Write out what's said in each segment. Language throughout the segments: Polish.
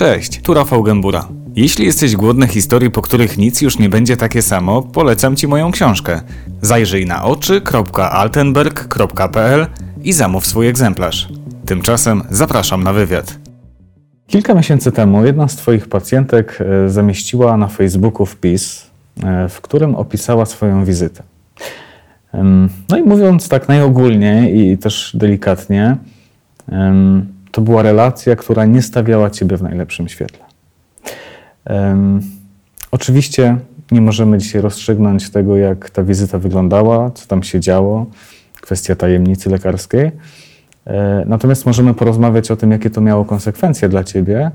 Cześć, tu Rafał Gębura. Jeśli jesteś głodny historii, po których nic już nie będzie takie samo, polecam Ci moją książkę. Zajrzyj na oczy.altenberg.pl i zamów swój egzemplarz. Tymczasem zapraszam na wywiad. Kilka miesięcy temu jedna z Twoich pacjentek e, zamieściła na Facebooku wpis, e, w którym opisała swoją wizytę. No i mówiąc tak najogólniej i też delikatnie, to była relacja, która nie stawiała Ciebie w najlepszym świetle. Em, Oczywiście nie możemy dzisiaj rozstrzygnąć tego, jak ta wizyta wyglądała, co tam się działo, kwestia tajemnicy lekarskiej. E, Natomiast możemy porozmawiać o tym, jakie to miało konsekwencje dla Ciebie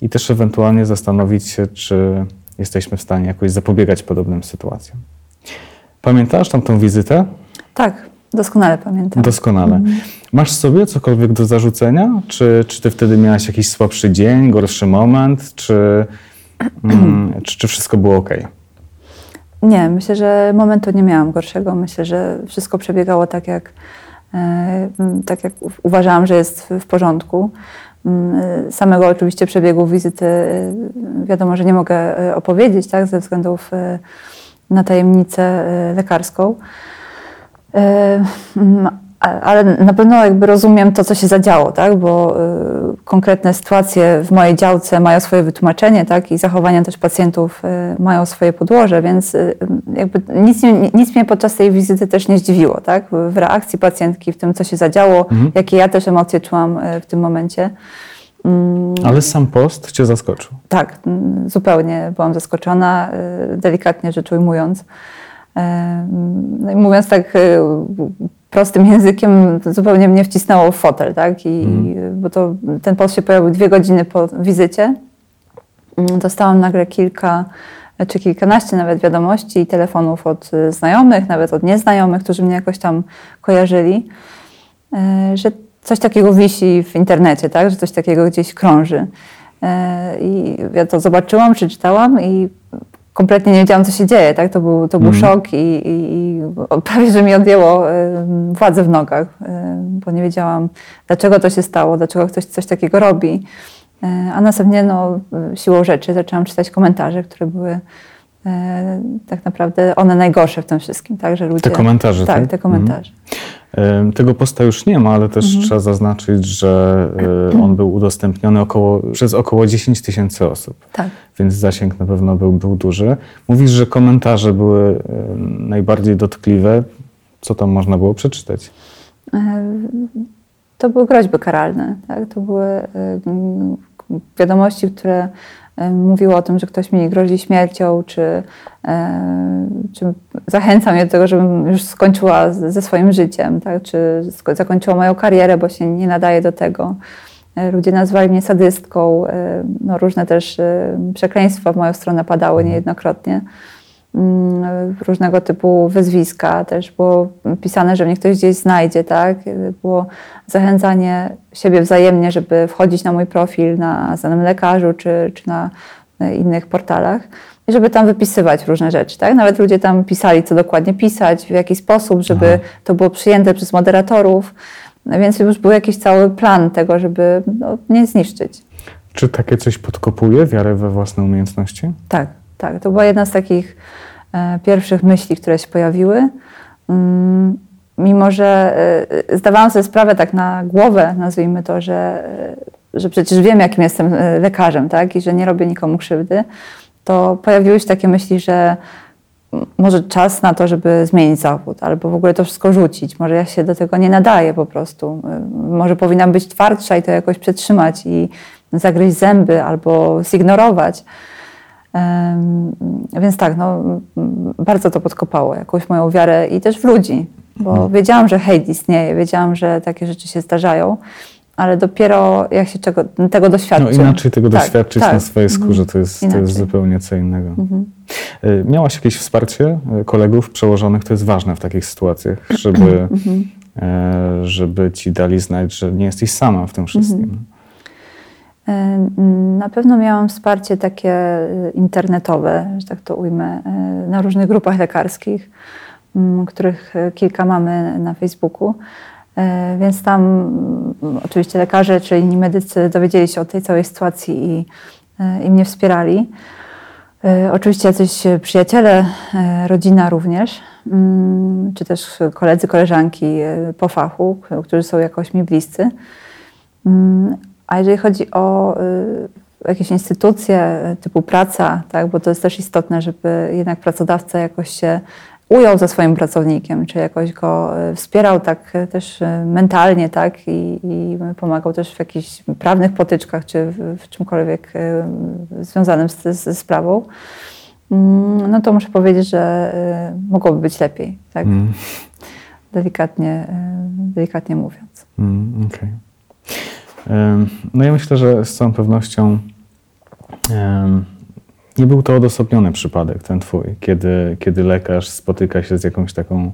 i też ewentualnie zastanowić się, czy jesteśmy w stanie jakoś zapobiegać podobnym sytuacjom. Pamiętasz tamtą wizytę? Tak, doskonale pamiętam. Doskonale. Masz sobie cokolwiek do zarzucenia? Czy, czy ty wtedy miałaś jakiś słabszy dzień, gorszy moment, czy, mm, czy, czy wszystko było ok? Nie, myślę, że momentu nie miałam gorszego. Myślę, że wszystko przebiegało tak, jak, e, tak jak uważałam, że jest w, porządku. E, Samego oczywiście przebiegu wizyty e, wiadomo, że nie mogę opowiedzieć, tak, ze względów na tajemnicę lekarską. E, Ale na pewno jakby rozumiem to, co się zadziało, tak? bo y, konkretne sytuacje w mojej działce mają swoje wytłumaczenie tak? i zachowania też pacjentów y, mają swoje podłoże, więc y, jakby nic, nic mnie podczas tej wizyty też nie zdziwiło. Tak? W reakcji pacjentki, w tym, co się zadziało, jakie ja też emocje czułam w tym momencie. Mm, Ale sam post cię zaskoczył. tak, mm, zupełnie byłam zaskoczona, delikatnie rzecz ujmując. No i mówiąc tak y, prostym językiem, zupełnie mnie wcisnęło w fotel, tak? I, Bo to, ten post się pojawił dwie godziny po wizycie. Mm, Dostałam nagle kilka czy kilkanaście nawet wiadomości i telefonów od y, znajomych, nawet od nieznajomych, którzy mnie jakoś tam kojarzyli, e, że coś takiego wisi w internecie, tak? że coś takiego gdzieś krąży. E, I ja to zobaczyłam, przeczytałam i kompletnie nie wiedziałam, co się dzieje. Tak? To, był, to był szok i, i, i prawie, że mi odjęło władzę w nogach, bo nie wiedziałam, dlaczego to się stało, dlaczego ktoś coś takiego robi. E, A następnie no, siłą rzeczy zaczęłam czytać komentarze, które były e, tak naprawdę one najgorsze w tym wszystkim. Tak? Że ludzie, Te komentarze, Tak, tak? te komentarze. Em, Tego posta już nie ma, ale też Mhm. trzeba zaznaczyć, że e, on był udostępniony około, przez około 10 tysięcy osób. Tak. Więc zasięg na pewno był, był duży. Mówisz, że komentarze były najbardziej dotkliwe. Co tam można było przeczytać? E, To były groźby karalne. Tak? To były e, wiadomości, które mówiły o tym, że ktoś mi grozi śmiercią, czy, e, czy zachęca mnie do tego, żebym już skończyła ze swoim życiem, tak? czy zakończyła moją karierę, bo się nie nadaje do tego. E, Ludzie nazwali mnie sadystką. e, No, różne też przekleństwa w moją stronę padały niejednokrotnie. Mm, różnego typu wyzwiska. Też było pisane, że mnie ktoś gdzieś znajdzie, tak? Było zachęcanie siebie wzajemnie, żeby wchodzić na mój profil na znanym lekarzu czy, czy na innych portalach i żeby tam wypisywać różne rzeczy, tak? Nawet ludzie tam pisali, co dokładnie pisać, w jaki sposób, żeby to było przyjęte przez moderatorów. Więc już był jakiś cały plan tego, żeby no, mnie zniszczyć. Czy takie coś podkopuje wiarę we własne umiejętności? Tak, tak. To była jedna z takich e, pierwszych myśli, które się pojawiły. Mm, mimo, że e, zdawałam sobie sprawę tak na głowę, nazwijmy to, że, e, że przecież wiem, jakim jestem lekarzem, tak? I że nie robię nikomu krzywdy, to pojawiły się takie myśli, że może czas na to, żeby zmienić zawód, albo w ogóle to wszystko rzucić. Może ja się do tego nie nadaję po prostu. Może powinnam być twardsza i to jakoś przetrzymać i zagryźć zęby albo zignorować. Więc tak, no, bardzo to podkopało jakąś moją wiarę i też w ludzi, bo wiedziałam, że hejt istnieje, wiedziałam, że takie rzeczy się zdarzają, ale dopiero jak się czego, tego doświadczy. No inaczej tego Tak, doświadczyć tak. na swojej skórze, to jest, to jest zupełnie co innego. Y, Miałaś jakieś wsparcie y, kolegów, przełożonych? To jest ważne w takich sytuacjach, żeby, e, żeby ci dali znać, że nie jesteś sama w tym wszystkim. E, Na pewno miałam wsparcie takie e, internetowe, że tak to ujmę, e, na różnych grupach lekarskich, których e, kilka mamy na Facebooku. Więc tam oczywiście lekarze czy inni medycy dowiedzieli się o tej całej sytuacji i, i mnie wspierali. Oczywiście jacyś przyjaciele, rodzina również, czy też koledzy, koleżanki po fachu, którzy są jakoś mi bliscy. A jeżeli chodzi o jakieś instytucje typu praca, tak, bo to jest też istotne, żeby jednak pracodawca jakoś się ujął ze swoim pracownikiem, czy jakoś go e, wspierał tak też mentalnie, tak, i, i pomagał też w jakichś prawnych potyczkach, czy w, w czymkolwiek związanym z, ze sprawą, mm, no to muszę powiedzieć, że mogłoby być lepiej, tak, mm. delikatnie, delikatnie mówiąc. Mm, okay. No ja myślę, że z całą pewnością nie był to odosobniony przypadek, ten twój, kiedy, kiedy lekarz spotyka się z jakąś taką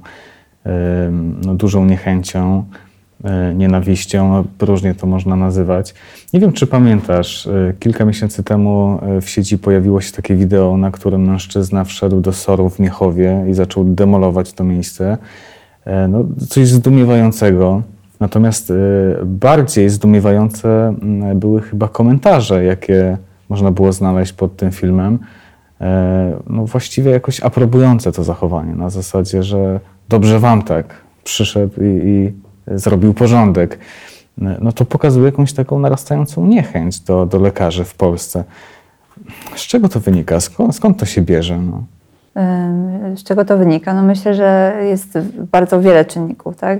no, dużą niechęcią, e, nienawiścią, różnie to można nazywać. Nie wiem, czy pamiętasz, e, kilka miesięcy temu e, w sieci pojawiło się takie wideo, na którym mężczyzna wszedł do soru w Miechowie i zaczął demolować to miejsce. No, coś zdumiewającego. Natomiast bardziej zdumiewające były chyba komentarze, jakie można było znaleźć pod tym filmem, e, no właściwie jakoś aprobujące to zachowanie, na zasadzie, że dobrze wam tak przyszedł i, i zrobił porządek. E, no to pokazuje jakąś taką narastającą niechęć do, do lekarzy w Polsce. Z czego to wynika? Skąd, skąd to się bierze? No? Z czego to wynika? No myślę, że jest bardzo wiele czynników. Tak?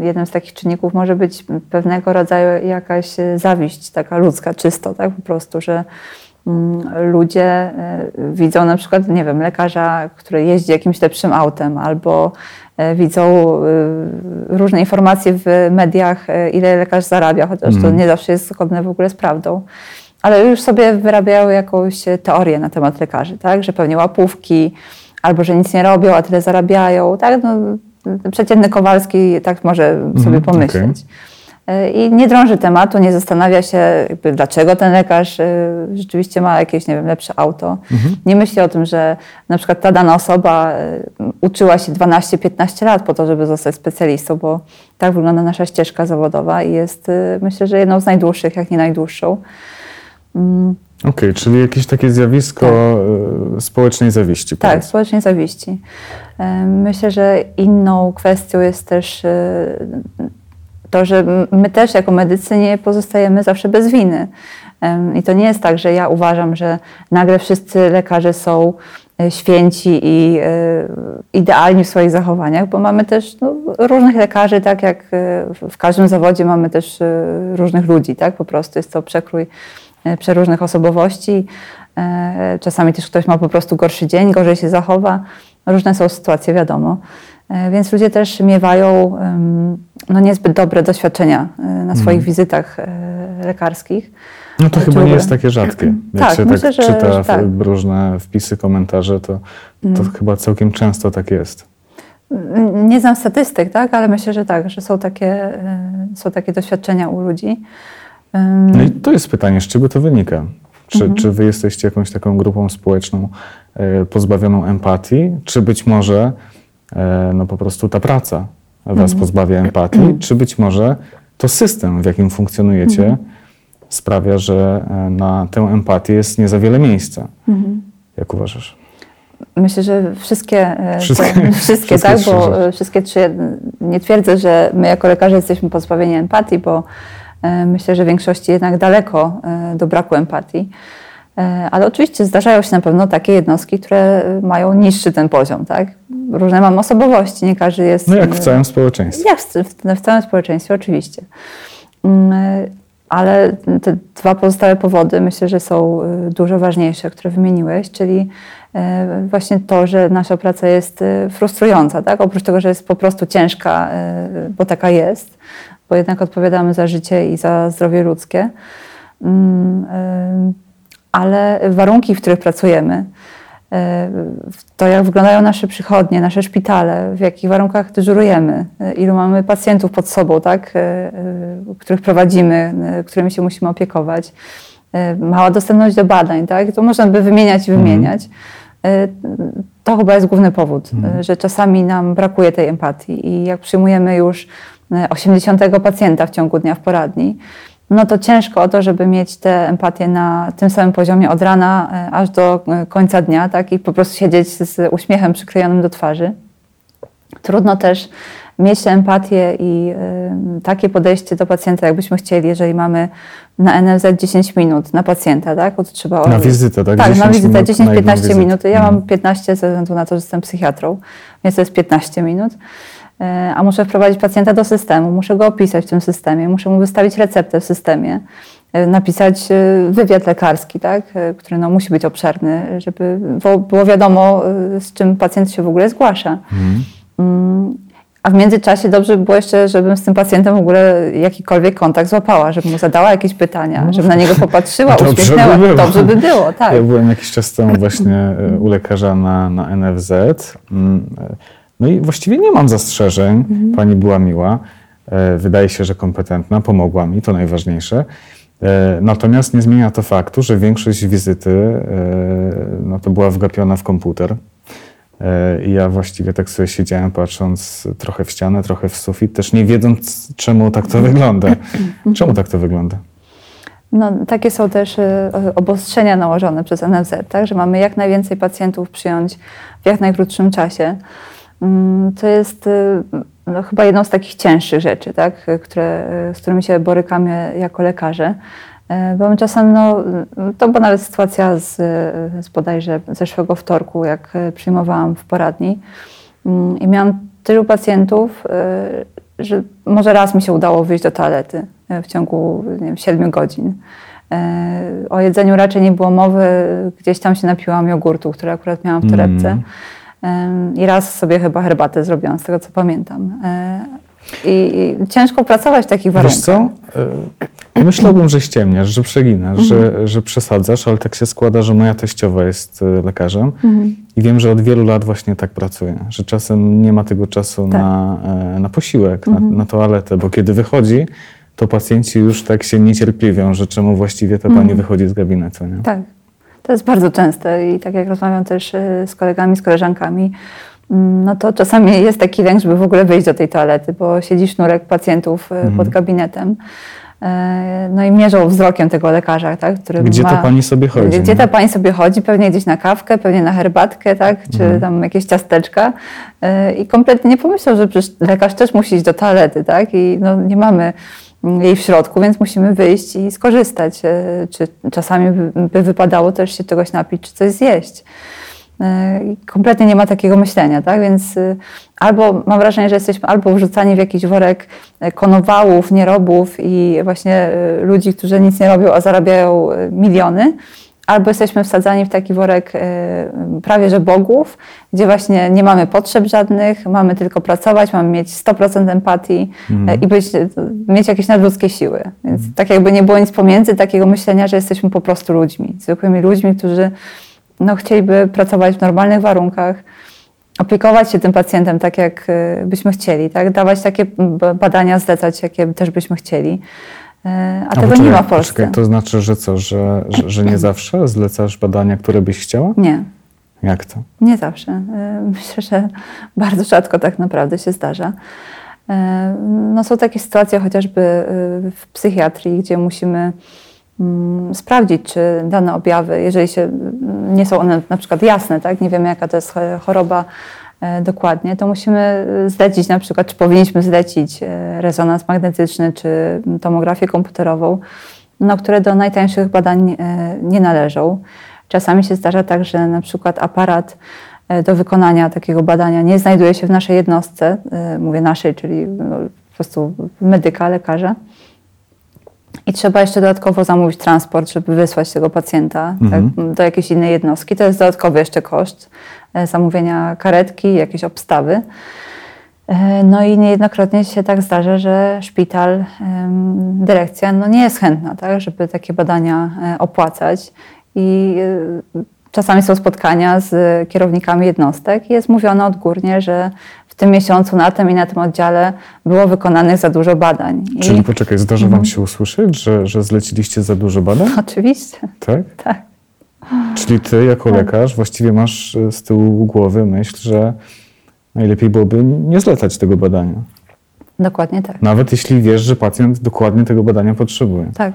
Jednym z takich czynników może być pewnego rodzaju jakaś zawiść, taka ludzka, czysto, tak? po prostu, że mm, ludzie e, widzą na przykład, nie wiem, lekarza, który jeździ jakimś lepszym autem, albo e, widzą e, różne informacje w mediach, ile lekarz zarabia, chociaż to mhm. nie zawsze jest zgodne w ogóle z prawdą ale już sobie wyrabiały jakąś teorię na temat lekarzy, tak? że pewnie łapówki, albo że nic nie robią, a tyle zarabiają. Tak? No, przeciętny Kowalski tak może sobie mm, pomyśleć. Okay. I nie drąży tematu, nie zastanawia się, dlaczego ten lekarz y, rzeczywiście ma jakieś, nie wiem, lepsze auto. Mhm. Nie myśli o tym, że na przykład ta dana osoba uczyła się 12-15 lat po to, żeby zostać specjalistą, bo tak wygląda nasza ścieżka zawodowa i jest, myślę, że jedną z najdłuższych, jak nie najdłuższą. Mm. Okej, okay, czyli jakieś takie zjawisko tak. E, społecznej zawiści. Tak, powiedz. społecznej zawiści. E, myślę, że inną kwestią jest też e, to, że my też jako medycy nie pozostajemy zawsze bez winy. I to nie jest tak, że ja uważam, że nagle wszyscy lekarze są święci i idealni w swoich zachowaniach, bo mamy też no, różnych lekarzy, tak jak w każdym zawodzie mamy też różnych ludzi, tak? Po prostu jest to przekrój przeróżnych osobowości. E, czasami też ktoś ma po prostu gorszy dzień, gorzej się zachowa. Różne są sytuacje, wiadomo. E, więc ludzie też miewają no, niezbyt dobre doświadczenia na swoich mhm. wizytach lekarskich. No to chyba nie jest takie rzadkie. Jak tak, się myślę, tak że, czyta tak. różne wpisy, komentarze, to, to mm. chyba całkiem często tak jest. Nie znam statystyk, tak, ale myślę, że tak, że są takie, są takie doświadczenia u ludzi. No i to jest pytanie, z czego to wynika? Czy, mhm. czy wy jesteście jakąś taką grupą społeczną e, pozbawioną empatii, czy być może e, no po prostu ta praca was mhm. pozbawia empatii, mhm. czy być może to system, w jakim funkcjonujecie, mhm. sprawia, że e, na tę empatię jest nie za wiele miejsca. Mhm. Jak uważasz? Myślę, że wszystkie, wszystkie, wszystkie, wszystkie tak, bo wszystkie trzy, nie twierdzę, że my jako lekarze jesteśmy pozbawieni empatii, bo myślę, że w większości jednak daleko e, do braku empatii. E, ale oczywiście zdarzają się na pewno takie jednostki, które mają niższy ten poziom, tak? Różne mam osobowości, nie każdy jest... No jak w całym społeczeństwie. Jak w, w całym społeczeństwie, oczywiście. Mm, ale te dwa pozostałe powody myślę, że są dużo ważniejsze, które wymieniłeś, czyli właśnie to, że nasza praca jest frustrująca, tak? Oprócz tego, że jest po prostu ciężka, bo taka jest, bo jednak odpowiadamy za życie i za zdrowie ludzkie. Mm, ale warunki, w których pracujemy, to jak wyglądają nasze przychodnie, nasze szpitale, w jakich warunkach dyżurujemy, ilu mamy pacjentów pod sobą, tak, których prowadzimy, którymi się musimy opiekować, mała dostępność do badań, tak, to można by wymieniać i mhm. wymieniać. To chyba jest główny powód, mhm. że czasami nam brakuje tej empatii i jak przyjmujemy już 80 pacjenta w ciągu dnia w poradni, no to ciężko o to, żeby mieć tę empatię na tym samym poziomie od rana aż do końca dnia, tak? I po prostu siedzieć z uśmiechem przyklejonym do twarzy. Trudno też mieć tę empatię i takie podejście do pacjenta, jakbyśmy chcieli, jeżeli mamy na NFZ 10 minut na pacjenta, tak? Bo to trzeba na wizytę, tak? Tak, na wizytę 10-15 minut. Ja mam 15 mhm. ze względu na to, że jestem psychiatrą, więc to jest 15 minut. Y, a muszę wprowadzić pacjenta do systemu, muszę go opisać w tym systemie, muszę mu wystawić receptę w systemie, y, napisać y, wywiad lekarski, tak? który no, musi być obszerny, żeby było wiadomo, z czym pacjent się w ogóle zgłasza. Mhm. Mm, a w międzyczasie dobrze by było jeszcze, żebym z tym pacjentem w ogóle jakikolwiek kontakt złapała, żebym mu zadała jakieś pytania, no, żebym na niego popatrzyła, dobrze uśmiechnęła. By dobrze by było, tak. Ja byłem jakiś czas temu właśnie e, u lekarza na, na NFZ. E, no i właściwie nie mam zastrzeżeń. Mhm. Pani była miła. E, wydaje się, że kompetentna, pomogła mi, to najważniejsze. Natomiast nie zmienia to faktu, że większość wizyty no, to była wgapiona w komputer. E, I ja właściwie tak sobie siedziałem, patrząc trochę w ścianę, trochę w sufit, też nie wiedząc, czemu tak to wygląda. Czemu tak to wygląda? No, takie są też e, obostrzenia nałożone przez NFZ, tak, że mamy jak najwięcej pacjentów przyjąć w jak najkrótszym czasie. Mm, to jest e, no, chyba jedną z takich cięższych rzeczy, tak, które, z którymi się borykamy jako lekarze. E, bo czasem, no, to była nawet sytuacja z, z bodajże zeszłego wtorku, jak przyjmowałam w poradni mm, i miałam tylu pacjentów, że może raz mi się udało wyjść do toalety w ciągu nie wiem, 7 godzin. O jedzeniu raczej nie było mowy, gdzieś tam się napiłam jogurtu, który akurat miałam w torebce. Mm. I raz sobie chyba herbatę zrobiłam, z tego co pamiętam. I, I, ciężko pracować w takich warunkach. Wiesz co? E, myślałbym, że ściemniasz, że przeginasz, mhm. że, że przesadzasz, ale tak się składa, że moja teściowa jest e, lekarzem mhm. i wiem, że od wielu lat właśnie tak pracuje, że czasem nie ma tego czasu tak. na, e, na posiłek, mhm. na, na toaletę, bo kiedy wychodzi, to pacjenci już tak się niecierpliwią, że czemu właściwie ta pani mhm. wychodzi z gabinetu. Nie? Tak, to jest bardzo częste i tak jak rozmawiam też z kolegami, z koleżankami, Mm, no to czasami jest taki lęk, żeby w ogóle wyjść do tej toalety, bo siedzi sznurek pacjentów e, mhm. pod gabinetem. E, no i mierzą wzrokiem tego lekarza, tak, który Gdzie ma, ta pani sobie chodzi? Gdzie ta pani sobie chodzi? Pewnie gdzieś na kawkę, pewnie na herbatkę, tak, czy mhm. tam jakieś ciasteczka. E, I kompletnie nie pomyślał, że przecież lekarz też musi iść do toalety, tak, i no, nie mamy jej w środku, więc musimy wyjść i skorzystać. Czy czasami by wypadało też się czegoś napić, czy coś zjeść. E, kompletnie nie ma takiego myślenia, tak? Więc y, albo mam wrażenie, że jesteśmy albo wrzucani w jakiś worek e, konowałów, nierobów i właśnie y, ludzi, którzy nic nie robią, a zarabiają y, miliony, albo jesteśmy wsadzani w taki worek prawie że bogów, gdzie właśnie nie mamy potrzeb żadnych, mamy tylko pracować, mamy mieć 100% empatii mm. i być, mieć jakieś nadludzkie siły. Więc mm. tak jakby nie było nic pomiędzy takiego myślenia, że jesteśmy po prostu ludźmi, zwykłymi ludźmi, którzy no, chcieliby pracować w normalnych warunkach, opiekować się tym pacjentem tak, jak y, byśmy chcieli, tak? dawać takie badania, zlecać, jakie też byśmy chcieli. Y, a, a tego poczekaj, nie ma w Polsce. Poczekaj, to znaczy, że co, że, że, że, nie zawsze zlecasz badania, które byś chciała? Nie. Jak to? Nie zawsze. Y, myślę, że bardzo rzadko tak naprawdę się zdarza. No, są takie sytuacje chociażby w psychiatrii, gdzie musimy Mm, sprawdzić, czy dane objawy, jeżeli się, nie są one na przykład jasne, tak, nie wiemy jaka to jest choroba e, dokładnie, to musimy zlecić na przykład, czy powinniśmy zlecić e, rezonans magnetyczny, czy tomografię komputerową, no, które do najtańszych badań e, nie należą. Czasami się zdarza tak, że na przykład aparat do wykonania takiego badania nie znajduje się w naszej jednostce, mówię naszej, czyli no, po prostu medyka, lekarza i trzeba jeszcze dodatkowo zamówić transport, żeby wysłać tego pacjenta tak, mhm. tak, do jakiejś innej jednostki. To jest dodatkowy jeszcze koszt e, zamówienia karetki, jakieś obstawy. E, no i niejednokrotnie się tak zdarza, że szpital, dyrekcja no nie jest chętna, tak, żeby takie badania e, opłacać. I czasami są spotkania z kierownikami jednostek i jest mówione odgórnie, że w tym miesiącu na tym i na tym oddziale było wykonanych za dużo badań. Czyli I... poczekaj, zdarza Wam mhm. się usłyszeć, że, że zleciliście za dużo badań? Oczywiście. Tak? Tak. Czyli Ty jako tak. lekarz właściwie masz e, z tyłu głowy myśl, że najlepiej byłoby nie zlecać tego badania. Dokładnie tak. Nawet jeśli wiesz, że pacjent dokładnie tego badania potrzebuje. Tak.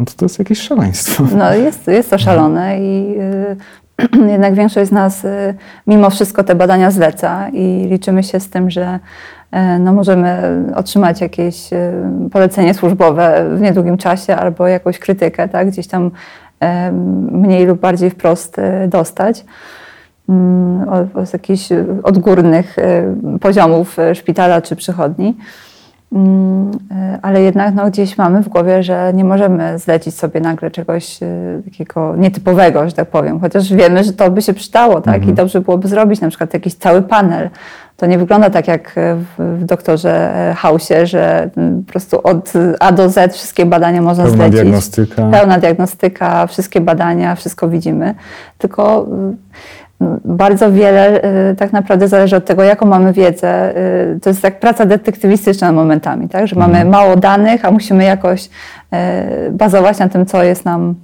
No to to jest jakieś szaleństwo. No jest, jest to szalone i y, jednak większość z nas y, mimo wszystko te badania zleca i liczymy się z tym, że y, no, możemy otrzymać jakieś polecenie służbowe w niedługim czasie albo jakąś krytykę, tak? gdzieś tam mniej lub bardziej wprost dostać mm, od, od jakichś odgórnych poziomów szpitala czy przychodni. Mm, y, Ale jednak no, gdzieś mamy w głowie, że nie możemy zlecić sobie nagle czegoś y, takiego nietypowego, że tak powiem. Chociaż wiemy, że to by się przydało, tak? I dobrze byłoby zrobić na przykład jakiś cały panel. To nie wygląda tak jak w, w doktorze Hausie, że mm, po prostu od A do Z wszystkie badania można Pełna zlecić. diagnostyka. Pełna diagnostyka, wszystkie badania, wszystko widzimy. Tylko y, bardzo wiele y, tak naprawdę zależy od tego, jaką mamy wiedzę. Y, To jest jak praca detektywistyczna momentami, tak? że mamy mało danych, a musimy jakoś y, bazować na tym, co jest nam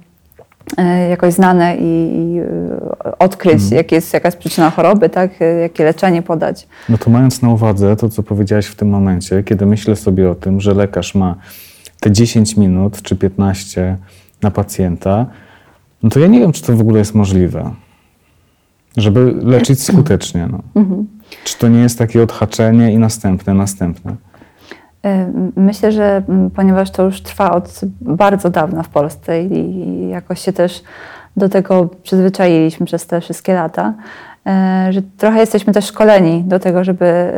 jakoś znane i, i odkryć, jak jest, jaka jest przyczyna choroby, tak? Jakie leczenie podać. No to mając na uwadze to, co powiedziałaś w tym momencie, kiedy myślę sobie o tym, że lekarz ma te 10 minut czy 15 na pacjenta, no to ja nie wiem, czy to w ogóle jest możliwe, żeby leczyć skutecznie. No. Czy to nie jest takie odhaczenie i następne, następne? Y, Myślę, że ponieważ to już trwa od bardzo dawna w Polsce i jakoś się też do tego przyzwyczailiśmy przez te wszystkie lata, y, że trochę jesteśmy też szkoleni do tego, żeby y,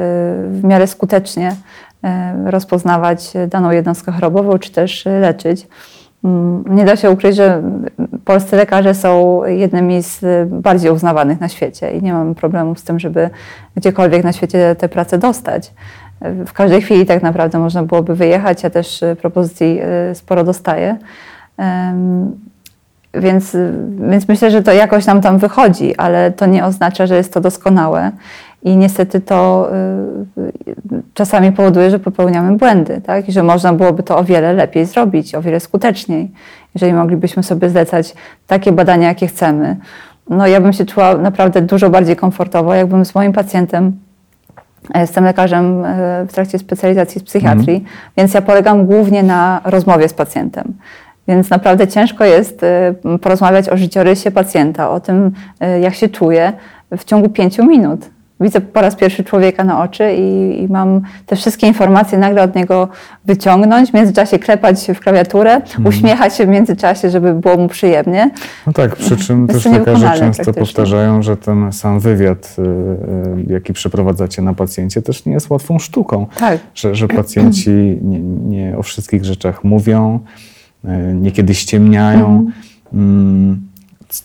w miarę skutecznie rozpoznawać daną jednostkę chorobową, czy też leczyć. Mm, Nie da się ukryć, że polscy lekarze są jednymi z y, bardziej uznawanych na świecie i nie mam problemu z tym, żeby gdziekolwiek na świecie tę pracę dostać. Y, W każdej chwili tak naprawdę można byłoby wyjechać, ja też y, propozycji sporo dostaję. Więc, więc myślę, że to jakoś nam tam wychodzi, ale to nie oznacza, że jest to doskonałe. I niestety to y, czasami powoduje, że popełniamy błędy, tak? I że można byłoby to o wiele lepiej zrobić, o wiele skuteczniej, jeżeli moglibyśmy sobie zlecać takie badania, jakie chcemy. No ja bym się czuła naprawdę dużo bardziej komfortowo, jakbym z moim pacjentem e, Jestem lekarzem e, w trakcie specjalizacji z psychiatrii, więc ja polegam głównie na rozmowie z pacjentem. Więc naprawdę ciężko jest e, porozmawiać o życiorysie pacjenta, o tym, jak się czuje w ciągu pięciu minut. Widzę po raz pierwszy człowieka na oczy i, i mam te wszystkie informacje nagle od niego wyciągnąć, w międzyczasie klepać się w klawiaturę, uśmiechać się w międzyczasie, żeby było mu przyjemnie. No tak, przy czym też lekarze często powtarzają, że ten sam wywiad, y, y, jaki przeprowadzacie na pacjencie, też nie jest łatwą sztuką. Tak. Że, że pacjenci nie, nie o wszystkich rzeczach mówią, y, niekiedy ściemniają. Mm,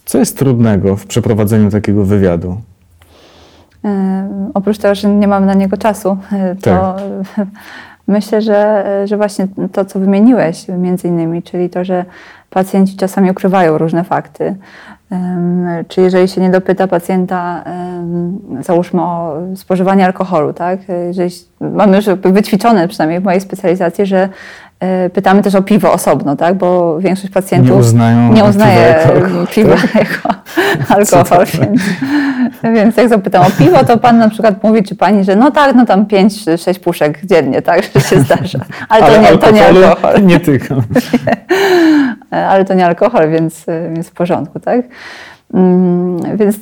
Co jest trudnego w przeprowadzeniu takiego wywiadu? E, Oprócz tego, że nie mamy na niego czasu, e, to myślę, że, że właśnie to, co wymieniłeś między innymi, czyli to, że pacjenci czasami ukrywają różne fakty. Czy jeżeli się nie dopyta pacjenta, załóżmy o spożywanie alkoholu, tak? Jeżeli mamy już wyćwiczone, przynajmniej w mojej specjalizacji, że e, pytamy też o piwo osobno, tak? Bo większość pacjentów Nie uznają nie uznaje piwa jako alkohol. Więc, więc jak zapytam o piwo, to pan na przykład mówi, czy pani, że no tak, no tam 5-6 puszek dziennie, tak, że się zdarza. Ale to, nie, to nie alkohol. Nie tykam. Ale to nie alkohol, więc, więc w porządku, tak? Mm, Więc,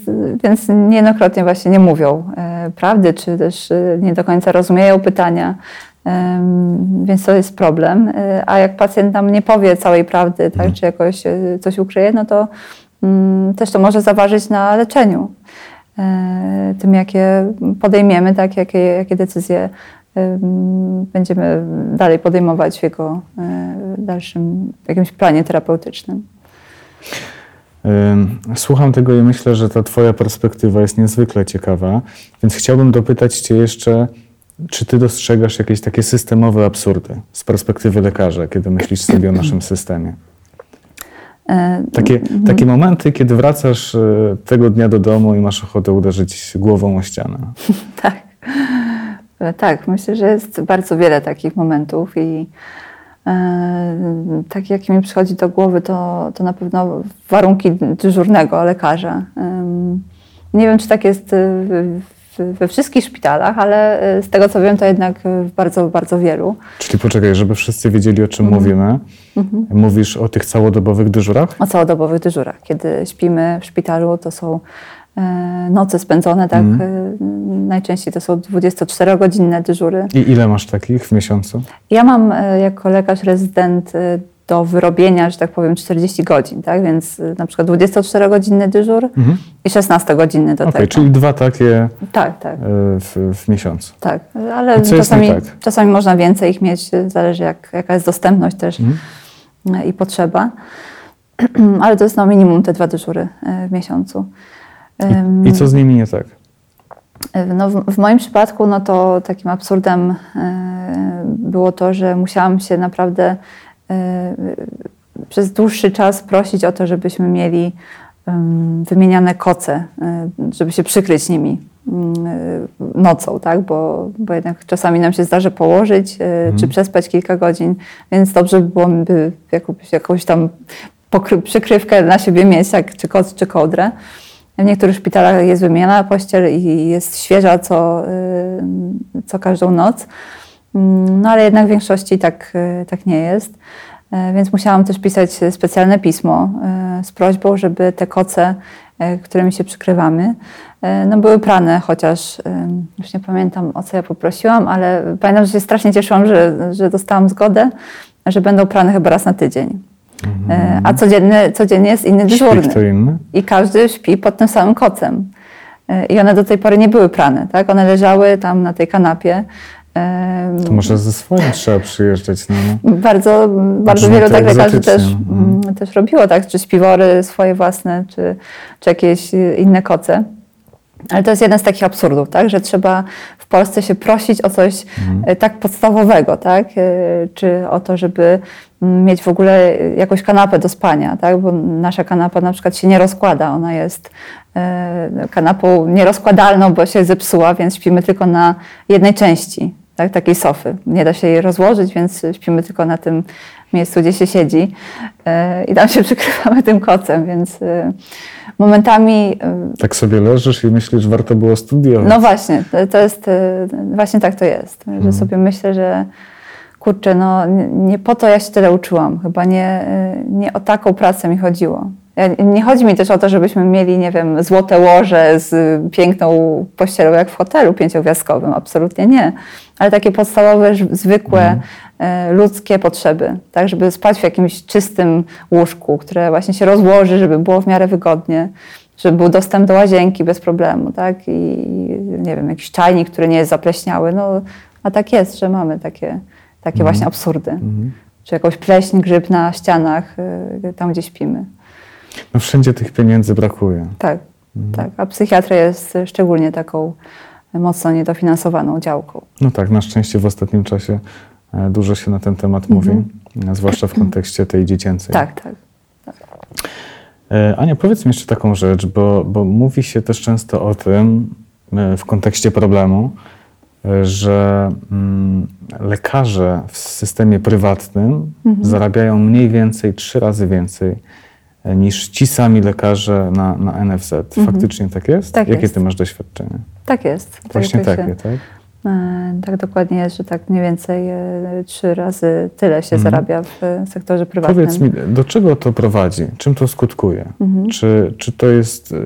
więc niejednokrotnie właśnie nie mówią e, prawdy, czy też e, nie do końca rozumieją pytania. Więc to jest problem. E, A jak pacjent nam nie powie całej prawdy, tak, czy jakoś e, coś ukryje, no to mm, też to może zaważyć na leczeniu. E, Tym, jakie podejmiemy, tak, jakie, jakie decyzje em, będziemy dalej podejmować w jego dalszym jakimś planie terapeutycznym. Ym, Słucham tego i myślę, że ta Twoja perspektywa jest niezwykle ciekawa, więc chciałbym dopytać Cię jeszcze, czy Ty dostrzegasz jakieś takie systemowe absurdy z perspektywy lekarza, kiedy myślisz sobie o naszym systemie? E, Takie, takie momenty, kiedy wracasz e, tego dnia do domu i masz ochotę uderzyć głową o ścianę. Tak. E, Tak, myślę, że jest bardzo wiele takich momentów i e, tak jak mi przychodzi do głowy, to, to na pewno warunki dyżurnego lekarza. Nie wiem, czy tak jest w, we wszystkich szpitalach, ale z tego co wiem, to jednak w bardzo, bardzo wielu. Czyli poczekaj, żeby wszyscy wiedzieli, o czym mhm. mówimy. Mhm. Mówisz o tych całodobowych dyżurach? O całodobowych dyżurach. Kiedy śpimy w szpitalu, to są E, noce spędzone, tak? Mm. Najczęściej to są 24-godzinne dyżury. I ile masz takich w miesiącu? Ja mam e, jako lekarz rezydent do wyrobienia, że tak powiem, 40 godzin, tak? Więc na przykład 24-godzinny dyżur mhm. i 16-godzinny do okay, tego. czyli dwa takie tak, tak. W, w miesiącu. Tak, ale czasami, tak? czasami można więcej ich mieć, zależy jak, jaka jest dostępność też mhm. i potrzeba. Ale to jest no minimum te dwa dyżury w miesiącu. I, I, co z nimi nie tak? No, w, moim przypadku no to takim absurdem było to, że musiałam się naprawdę przez dłuższy czas prosić o to, żebyśmy mieli wymieniane koce, e, żeby się przykryć nimi mm, nocą, tak? bo, bo jednak czasami nam się zdarzy położyć mhm. czy przespać kilka godzin, więc dobrze by było by jakąś, jakąś tam przykrywkę na siebie mieć, tak? czy koc, czy kołdrę. W niektórych szpitalach jest wymiana pościel i jest świeża co, y, co każdą noc. Mm, no ale jednak w większości tak, y, tak nie jest. E, więc musiałam też pisać specjalne pismo e, z prośbą, żeby te koce, e, którymi się przykrywamy, no były prane, chociaż już nie pamiętam o co ja poprosiłam, ale pamiętam, że się strasznie cieszyłam, że, że dostałam zgodę, że będą prane chyba raz na tydzień. Mhm. A codzienny, codziennie jest inny dyżurny. I każdy śpi pod tym samym kocem. E, I one do tej pory nie były prane, tak? One leżały tam na tej kanapie. To może ze swoim trzeba przyjeżdżać. No. Bardzo, bardzo wielu tak lekarzy też, mhm. Mm, też robiło, tak? Czy śpiwory swoje własne, czy, czy jakieś inne koce. Ale to jest jeden z takich absurdów, tak? że trzeba w Polsce się prosić o coś mhm. E, tak podstawowego, tak? E, czy o to, żeby mm, mieć w ogóle jakąś kanapę do spania, tak? bo nasza kanapa na przykład się nie rozkłada, ona jest e, kanapą nierozkładalną, bo się zepsuła, więc śpimy tylko na jednej części tak? takiej sofy. Nie da się jej rozłożyć, więc śpimy tylko na tym miejscu, gdzie się siedzi i tam się przykrywamy tym kocem, więc momentami... Y, tak sobie leżysz i myślisz, że warto było studiować. No właśnie, to jest, właśnie tak to jest, że mhm. sobie myślę, że kurczę, no nie po to ja się tyle uczyłam, chyba nie, nie o taką pracę mi chodziło. Nie chodzi mi też o to, żebyśmy mieli, nie wiem, złote łoże z piękną pościelą jak w hotelu pięciogwiazdkowym. Absolutnie nie. Ale takie podstawowe, zwykłe. E, ludzkie potrzeby, tak, żeby spać w jakimś czystym łóżku, które właśnie się rozłoży, żeby było w miarę wygodnie, żeby był dostęp do łazienki bez problemu, tak, i nie wiem, jakiś czajnik, który nie jest zapleśniały, no, a tak jest, że mamy takie, takie mhm. właśnie absurdy. Mhm. Czy jakąś pleśń, grzyb na ścianach, y, tam gdzie śpimy. No wszędzie tych pieniędzy brakuje. Tak, mhm. tak, a psychiatria jest szczególnie taką mocno niedofinansowaną działką. No tak, na szczęście w ostatnim czasie E, dużo się na ten temat mówi, mhm. zwłaszcza w kontekście tej dziecięcej. Tak, tak. tak. E, Ania, powiedz mi jeszcze taką rzecz, bo, bo mówi się też często o tym e, w kontekście problemu, że mm, lekarze w systemie prywatnym mhm. zarabiają mniej więcej trzy razy więcej niż ci sami lekarze na, na NFZ. Mhm. Faktycznie tak jest? Tak Jakie jest. ty masz doświadczenie? Tak jest. Właśnie tak takie, tak? E, tak dokładnie jest, że tak mniej więcej e, trzy razy tyle się mhm. zarabia w sektorze prywatnym. Powiedz mi, do czego to prowadzi? Czym to skutkuje? Mhm. Czy, czy to jest e,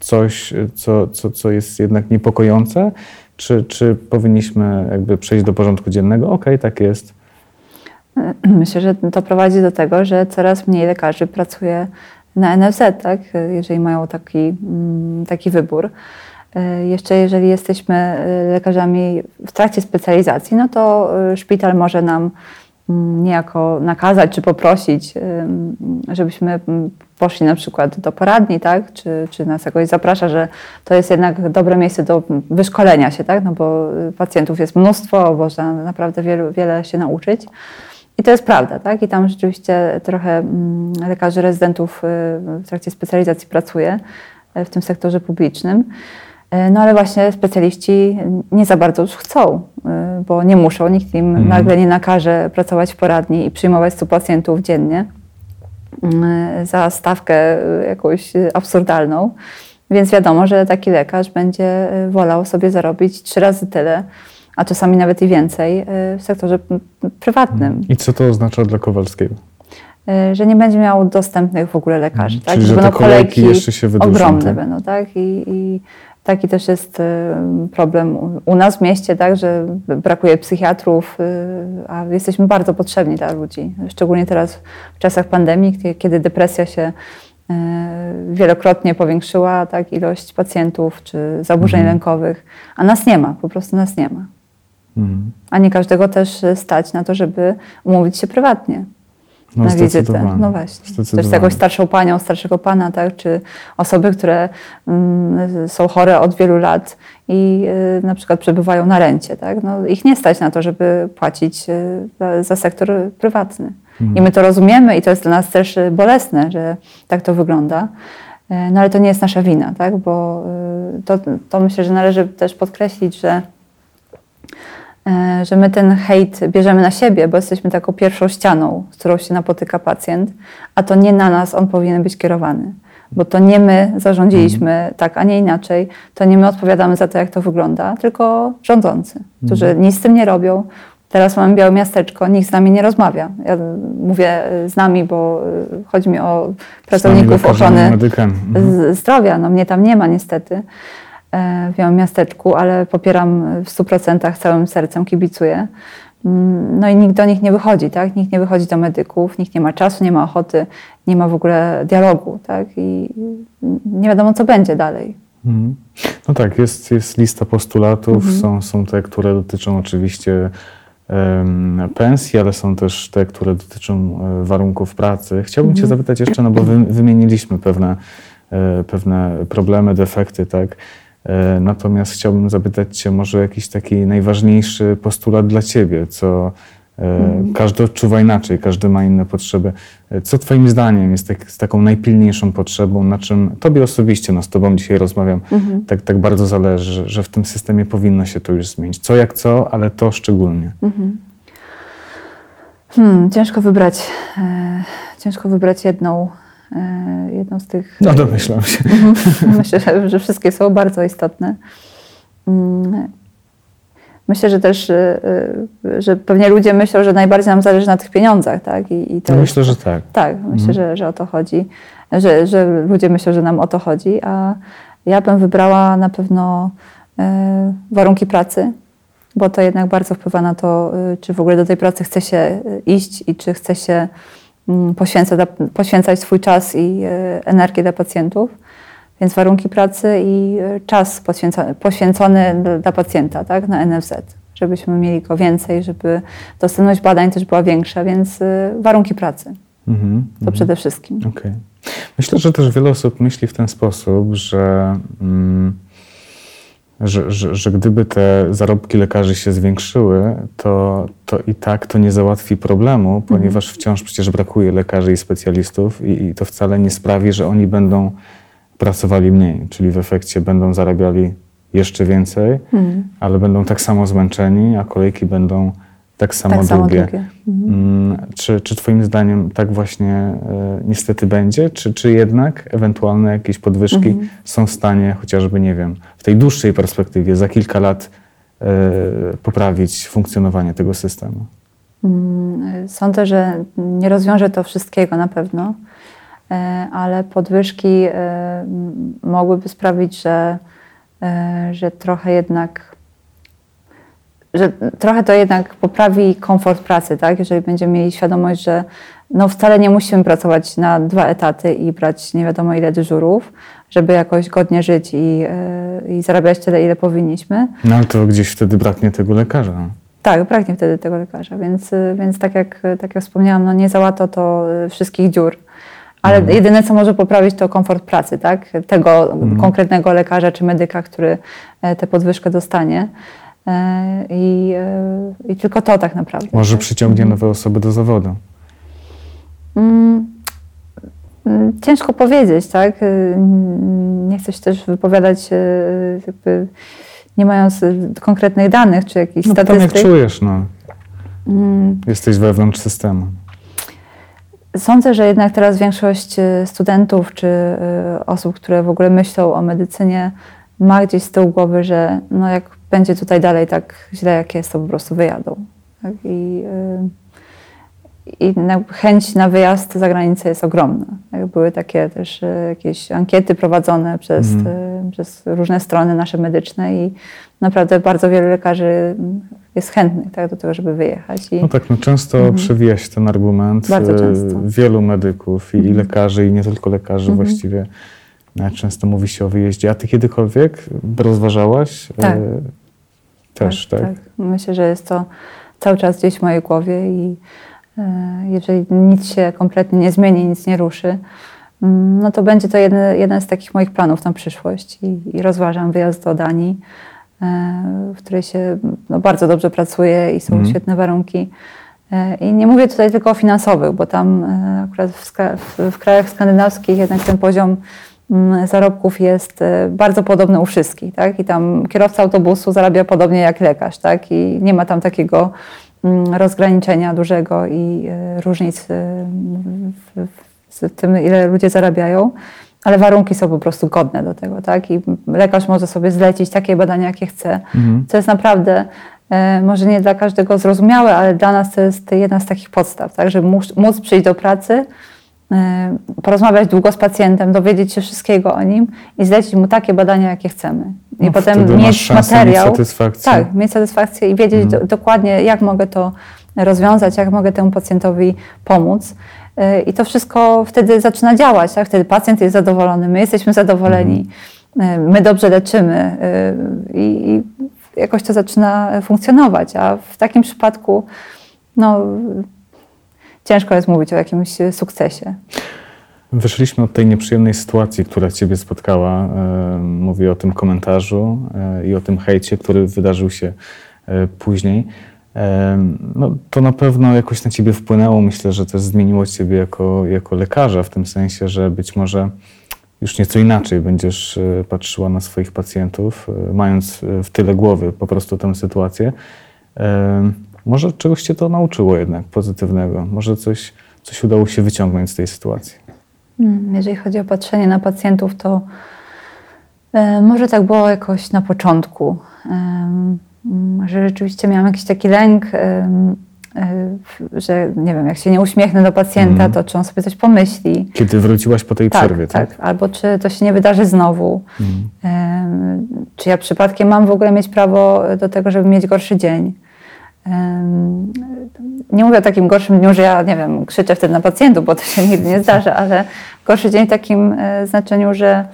coś, co, co, co jest jednak niepokojące? Czy, czy powinniśmy jakby przejść do porządku dziennego? Okej, okay, tak jest. Myślę, że to prowadzi do tego, że coraz mniej lekarzy pracuje na NFZ, tak? jeżeli mają taki, mm, taki wybór. E, jeszcze jeżeli jesteśmy e, lekarzami w trakcie specjalizacji, no to e, szpital może nam mm, niejako nakazać czy poprosić, żebyśmy mm, poszli na przykład do poradni, tak? czy, czy nas jakoś zaprasza, że to jest jednak dobre miejsce do wyszkolenia się, tak? no bo pacjentów jest mnóstwo, można naprawdę wiele, wiele się nauczyć. I to jest prawda, tak? I tam rzeczywiście trochę mm, lekarzy rezydentów w trakcie specjalizacji pracuje w tym sektorze publicznym. E, no ale właśnie specjaliści nie za bardzo już chcą, bo nie muszą, nikt im mhm. nagle nie nakaże pracować w poradni i przyjmować 100 pacjentów dziennie za stawkę jakąś absurdalną. Więc wiadomo, że taki lekarz będzie wolał sobie zarobić trzy razy tyle, a czasami nawet i więcej w sektorze prywatnym. I co to oznacza dla Kowalskiego? Że nie będzie miał dostępnych w ogóle lekarzy. Mhm. Tak? Czyli, że, że te kolejki jeszcze się wydłużą. Ogromne tak? będą, tak? I, i Taki też jest y, problem u nas w mieście, tak, że brakuje psychiatrów, y, a jesteśmy bardzo potrzebni dla ludzi. Szczególnie teraz w czasach pandemii, kiedy depresja się y, wielokrotnie powiększyła, tak, ilość pacjentów czy zaburzeń mhm. lękowych, a nas nie ma, po prostu nas nie ma. Mhm. A nie każdego też stać na to, żeby umówić się prywatnie no, na wizytę. No właśnie. Też z jakąś starszą panią, starszego pana, tak? czy osoby, które mm, są chore od wielu lat i y, na przykład przebywają na rencie. Tak? No, ich nie stać na to, żeby płacić y, za, za, sektor prywatny. Mhm. I my to rozumiemy i to jest dla nas też bolesne, że tak to wygląda. Y, no ale to nie jest nasza wina, tak? bo y, to, to myślę, że należy też podkreślić, że że my ten hejt bierzemy na siebie, bo jesteśmy taką pierwszą ścianą, z którą się napotyka pacjent, a to nie na nas on powinien być kierowany. Bo to nie my zarządziliśmy mhm. tak, a nie inaczej. To nie my odpowiadamy za to, jak to wygląda, tylko rządzący, którzy mhm. nic z tym nie robią. Teraz mamy białe miasteczko, nikt z nami nie rozmawia. Ja mówię e, z nami, bo e, chodzi mi o pracowników ochrony mhm. zdrowia. No mnie tam nie ma niestety. E, w Białym Miasteczku, ale popieram w 100% całym sercem, kibicuję. Mm, no i nikt do nich nie wychodzi, tak? Nikt nie wychodzi do medyków, nikt nie ma czasu, nie ma ochoty, nie ma w ogóle dialogu, tak? I nie wiadomo, co będzie dalej. Mhm. No tak, jest, jest lista postulatów, mhm. są, są te, które dotyczą oczywiście pensji, ale są też te, które dotyczą e, warunków pracy. Chciałbym mhm. Cię zapytać jeszcze, no bo wy, wymieniliśmy pewne, e, pewne problemy, defekty, tak? E, natomiast chciałbym zapytać Cię może jakiś taki najważniejszy postulat dla Ciebie, co mm. każdy odczuwa inaczej, każdy ma inne potrzeby. E, co Twoim zdaniem jest tak, z taką najpilniejszą potrzebą, na czym Tobie osobiście, no z Tobą dzisiaj rozmawiam, mm-hmm. tak, tak bardzo zależy, że w tym systemie powinno się to już zmienić. Co jak co, ale to szczególnie. Mm-hmm. Hmm, ciężko wybrać, e, ciężko wybrać jedną E, jedną z tych. No domyślam się. Myślę, że, że wszystkie są bardzo istotne. Mm, myślę, że też, e, e, że pewnie ludzie myślą, że najbardziej nam zależy na tych pieniądzach, tak? I, i to no myślę, jest, że tak. Tak, myślę, mhm. że, że o to chodzi. Że, że ludzie myślą, że nam o to chodzi, a ja bym wybrała na pewno warunki pracy, bo to jednak bardzo wpływa na to, czy w ogóle do tej pracy chce się iść i czy chce się poświęca, poświęcać swój czas i e, energię dla pacjentów. Więc warunki pracy i e, czas poświęcony, poświęcony dla pacjenta tak, na NFZ, żebyśmy mieli go więcej, żeby dostępność badań też była większa, więc e, warunki pracy. Mm-hmm, to mm-hmm. przede wszystkim. Okay. Myślę, że też wiele osób myśli w ten sposób, że. Mm, że, że, że gdyby te zarobki lekarzy się zwiększyły, to, to i tak to nie załatwi problemu, mhm. ponieważ wciąż przecież brakuje lekarzy i specjalistów i, i to wcale nie sprawi, że oni będą pracowali mniej, czyli w efekcie będą zarabiali jeszcze więcej, mhm. ale będą tak samo zmęczeni, a kolejki będą tak samo tak długie. Samo długie. Mhm. Mm, czy, czy Twoim zdaniem tak właśnie e, niestety będzie, czy, czy jednak ewentualne jakieś podwyżki mhm. są w stanie chociażby, nie wiem, w tej dłuższej perspektywie za kilka lat e, poprawić funkcjonowanie tego systemu? Mm, sądzę, że nie rozwiąże to wszystkiego na pewno, e, ale podwyżki mogłyby sprawić, że, że trochę jednak że trochę to jednak poprawi komfort pracy, tak? Jeżeli będziemy mieli świadomość, że no wcale nie musimy pracować na dwa etaty i brać nie wiadomo ile dyżurów, żeby jakoś godnie żyć i, yy, i zarabiać tyle, ile powinniśmy. No ale to gdzieś wtedy braknie tego lekarza. Tak, braknie wtedy tego lekarza, więc, więc tak, jak, tak jak wspomniałam, no nie załata to wszystkich dziur. Ale mhm. jedyne, co może poprawić, to komfort pracy, tak? Tego mhm. konkretnego lekarza czy medyka, który e, tę podwyżkę dostanie. E, I, e, I, tylko to tak naprawdę. Może tak? przyciągnie mhm. nowe osoby do zawodu? Mm, mm, ciężko powiedzieć, tak? E, nie chcę się też wypowiadać jakby nie mając konkretnych danych czy jakichś no, statystyk. No jak czujesz, no. Mm. Jesteś wewnątrz systemu. Sądzę, że jednak teraz większość studentów czy osób, które w ogóle myślą o medycynie, ma gdzieś z tyłu głowy, że no jak będzie tutaj dalej tak źle, jak jest, to po prostu wyjadą. Tak? I, i chęć na wyjazd za granicę jest ogromna. Były takie też e, jakieś ankiety prowadzone przez, mm. przez różne strony nasze medyczne i naprawdę bardzo wielu lekarzy jest chętnych tak, do tego, żeby wyjechać. I... No tak, no często mm. przewija się ten argument. Bardzo często. Wielu medyków i, mm. i lekarzy, i nie tylko lekarzy mm. właściwie często mówi się o wyjeździe. A ty kiedykolwiek rozważałaś? Tak. Też, tak, tak? tak? Myślę, że jest to cały czas gdzieś w mojej głowie i E, jeżeli nic się kompletnie nie zmieni, nic nie ruszy, mm, no to będzie to jeden, jeden z takich moich planów na przyszłość i, i rozważam wyjazd do Danii, e, w której się no, bardzo dobrze pracuje i są mm. świetne warunki. E, I nie mówię tutaj tylko o finansowych, bo tam akurat w, w, w krajach skandynawskich jednak ten poziom zarobków jest bardzo podobny u wszystkich, tak? I tam kierowca autobusu zarabia podobnie jak lekarz, tak? I nie ma tam takiego Mm, rozgraniczenia dużego i e, różnic e, w tym, ile ludzie zarabiają, ale warunki są po prostu godne do tego, tak? I lekarz może sobie zlecić takie badania, jakie chce, mhm. co jest naprawdę e, może nie dla każdego zrozumiałe, ale dla nas to jest jedna z takich podstaw, tak? Żeby móc przyjść do pracy, porozmawiać długo z pacjentem, dowiedzieć się wszystkiego o nim i zlecić mu takie badania, jakie chcemy. I no, potem mieć materiał. Mieć satysfakcję. Tak, mieć satysfakcję i wiedzieć mhm. do, dokładnie, jak mogę to rozwiązać, jak mogę temu pacjentowi pomóc. Y, I to wszystko wtedy zaczyna działać. Tak? Wtedy pacjent jest zadowolony, my jesteśmy zadowoleni, mhm. Y, my dobrze leczymy y, i, i jakoś to zaczyna funkcjonować. A w takim przypadku no, ciężko jest mówić o jakimś sukcesie. Wyszliśmy od tej nieprzyjemnej sytuacji, która Ciebie spotkała. E, mówię o tym komentarzu e, i o tym hejcie, który wydarzył się e, później. No, to na pewno jakoś na Ciebie wpłynęło. Myślę, że też zmieniło Ciebie jako, jako lekarza, w tym sensie, że być może już nieco inaczej będziesz patrzyła na swoich pacjentów, mając w tyle głowy po prostu tę sytuację. Może czegoś Cię to nauczyło jednak pozytywnego? Może coś, coś udało się wyciągnąć z tej sytuacji? Hmm, jeżeli chodzi o patrzenie na pacjentów, to e, może tak było jakoś na początku, że rzeczywiście miałam jakiś taki lęk, e, że nie wiem, jak się nie uśmiechnę do pacjenta, mm. to czy on sobie coś pomyśli. Kiedy wróciłaś po tej tak, przerwie, tak? tak? Albo czy to się nie wydarzy znowu. Mm. Czy ja przypadkiem mam w ogóle mieć prawo do tego, żeby mieć gorszy dzień. Nie mówię o takim gorszym dniu, że ja, nie wiem, krzyczę wtedy na pacjentów, bo to się nigdy nie zdarza, ale gorszy dzień w takim e, znaczeniu, że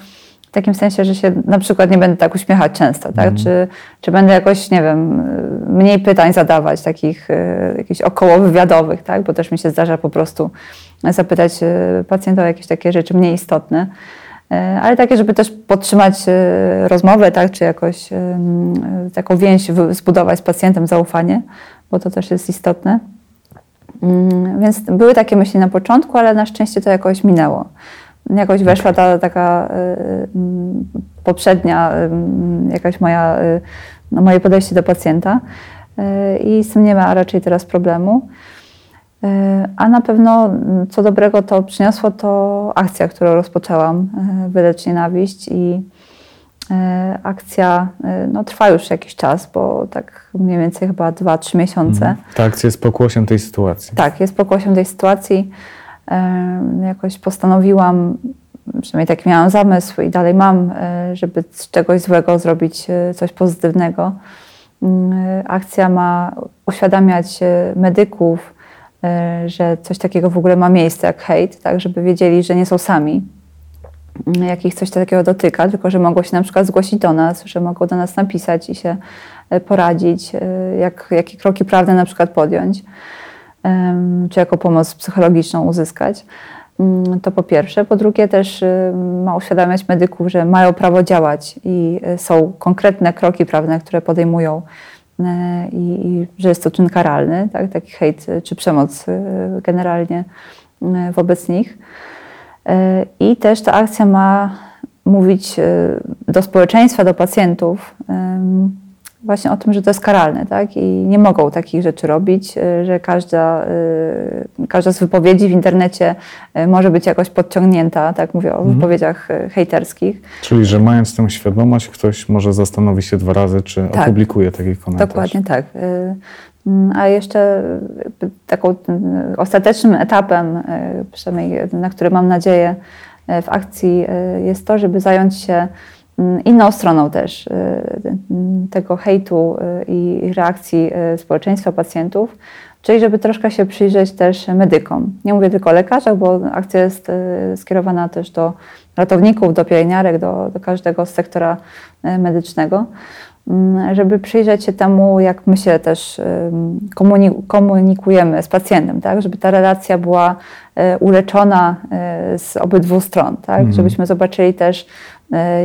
w takim sensie, że się na przykład nie będę tak uśmiechać często, tak? Mm. Czy, czy będę jakoś, nie wiem, mniej pytań zadawać, takich e, jakichś około wywiadowych, tak? Bo też mi się zdarza po prostu zapytać e, pacjenta o jakieś takie rzeczy mniej istotne. E, ale takie, żeby też podtrzymać e, rozmowę, tak, czy jakoś e, taką więź zbudować z pacjentem, zaufanie, bo to też jest istotne. Mm, więc były takie myśli na początku, ale na szczęście to jakoś minęło. Jakoś weszła ta taka poprzednia, jakaś moja, no moje podejście do pacjenta i z tym nie ma raczej teraz problemu. A na pewno mm, co dobrego to przyniosło to akcja, którą rozpoczęłam, e, Wylecz Nienawiść i e, akcja e, no, trwa już jakiś czas, bo tak mniej więcej chyba 2-3 miesiące. Mhm. Ta akcja jest pokłosiem tej sytuacji. Tak, jest pokłosiem tej sytuacji. Jakoś postanowiłam, przynajmniej taki miałam zamysł i dalej mam, żeby z czegoś złego zrobić coś pozytywnego. Mm, akcja ma uświadamiać medyków, że coś takiego w ogóle ma miejsce jak hejt, tak, żeby wiedzieli, że nie są sami, mm, jak ich coś takiego dotyka, tylko że mogą się na przykład zgłosić do nas, że mogą do nas napisać i się e, poradzić, e, jak, jakie kroki prawne na przykład podjąć, czy jaką pomoc psychologiczną uzyskać. Mm, to po pierwsze. Po drugie też ma uświadamiać medyków, że mają prawo działać i są konkretne kroki prawne, które podejmują E, i, i że jest to czyn karalny, tak? taki hejt czy przemoc e, generalnie e, wobec nich. I też ta akcja ma mówić do społeczeństwa, do pacjentów, właśnie o tym, że to jest karalne, tak? I nie mogą takich rzeczy robić, y, że każda, y, każda z wypowiedzi w internecie y, może być jakoś podciągnięta, tak mówię o Mhm. wypowiedziach hejterskich. Czyli, że mając tę świadomość, ktoś może zastanowi się dwa razy, czy Tak. opublikuje taki komentarz. Dokładnie tak. Mm, A jeszcze taką ostatecznym etapem, przynajmniej na który mam nadzieję w akcji, jest to, żeby zająć się inną stroną też y, y, tego hejtu y, i reakcji y, społeczeństwa, pacjentów, czyli żeby troszkę się przyjrzeć też medykom. Nie mówię tylko o lekarzach, bo akcja jest y, skierowana też do ratowników, do pielęgniarek, do, do każdego z sektora y, medycznego mm, żeby przyjrzeć się temu, jak my się też komunikujemy z pacjentem, tak? żeby ta relacja była uleczona z obydwu stron, tak? Mhm. żebyśmy zobaczyli też,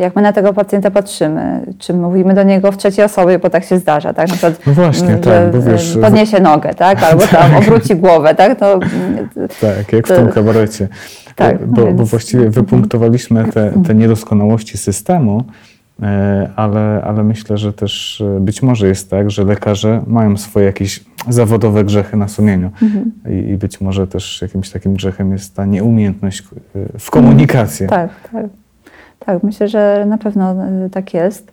jak my na tego pacjenta patrzymy, czy mówimy do niego w trzeciej osobie, bo tak się zdarza, tak? Na przykład, No właśnie, mm, tak, że bo wiesz, e, podniesie nogę, tak? albo tam obróci głowę, tak? To, mm, Tak, jak w To- tym kabarecie. Tak, bo, bo więc- Mhm. właściwie wypunktowaliśmy te, te niedoskonałości systemu, e, ale, ale myślę, że też e, być może jest tak, że lekarze mają swoje jakieś zawodowe grzechy na sumieniu. Mhm. I, I być może też jakimś takim grzechem jest ta nieumiejętność e, w komunikacji. Tak, tak. Tak, myślę, że na pewno y, tak jest.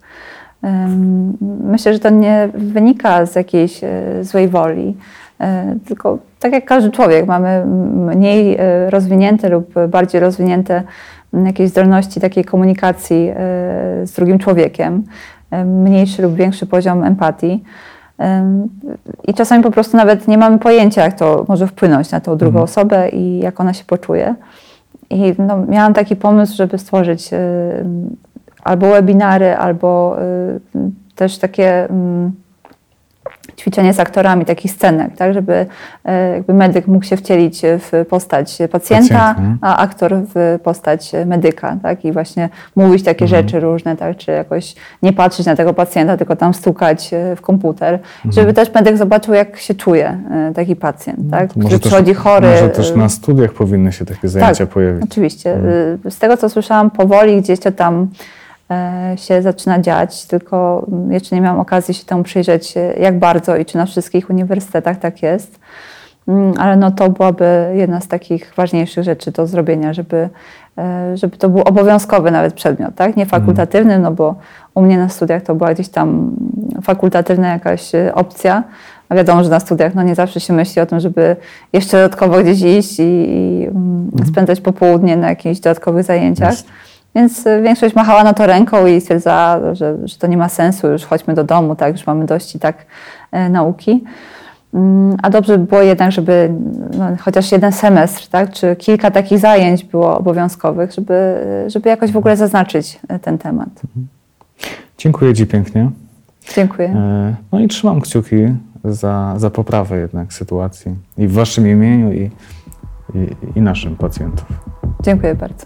Myślę, że to nie wynika z jakiejś y, złej woli, y, tylko tak jak każdy człowiek, mamy mniej rozwinięte lub bardziej rozwinięte jakieś zdolności takiej komunikacji z drugim człowiekiem, mniejszy lub większy poziom empatii. I czasami po prostu nawet nie mamy pojęcia, jak to może wpłynąć na tą drugą Mhm. osobę i jak ona się poczuje. I no, miałam taki pomysł, żeby stworzyć y, albo webinary, albo y, też takie mm, ćwiczenie z aktorami takich scenek, tak, żeby y, jakby medyk mógł się wcielić w postać pacjenta, Pacjenta. a aktor w postać medyka, tak, i właśnie mówić takie Mhm. rzeczy różne, tak, czy jakoś nie patrzeć na tego pacjenta, tylko tam stukać y, w komputer, Mhm. żeby też medyk zobaczył, jak się czuje y, taki pacjent, tak, No To który przychodzi chory. Może też na studiach powinny się takie zajęcia pojawić. Oczywiście. Mhm. Z tego, co słyszałam, powoli gdzieś to tam e, się zaczyna dziać, tylko jeszcze nie miałam okazji się temu przyjrzeć, e, jak bardzo i czy na wszystkich uniwersytetach tak jest. Mm, Ale no to byłaby jedna z takich ważniejszych rzeczy do zrobienia, żeby, e, żeby to był obowiązkowy nawet przedmiot, tak? Nie fakultatywny, no bo u mnie na studiach to była gdzieś tam fakultatywna jakaś e, opcja, a wiadomo, że na studiach no nie zawsze się myśli o tym, żeby jeszcze dodatkowo gdzieś iść i, i mm, spędzać popołudnie na jakichś dodatkowych zajęciach. Więc y, większość machała na to ręką i stwierdzała, że, że to nie ma sensu, już chodźmy do domu, tak, już mamy dość i tak e, nauki. Mm, A dobrze by było jednak, żeby no, chociaż jeden semestr, tak, czy kilka takich zajęć było obowiązkowych, żeby, żeby jakoś w ogóle zaznaczyć e, ten temat. Dziękuję Ci pięknie. Dziękuję. E, No i trzymam kciuki za, za poprawę jednak sytuacji i w Waszym imieniu i, i, i naszym pacjentów. Dziękuję bardzo.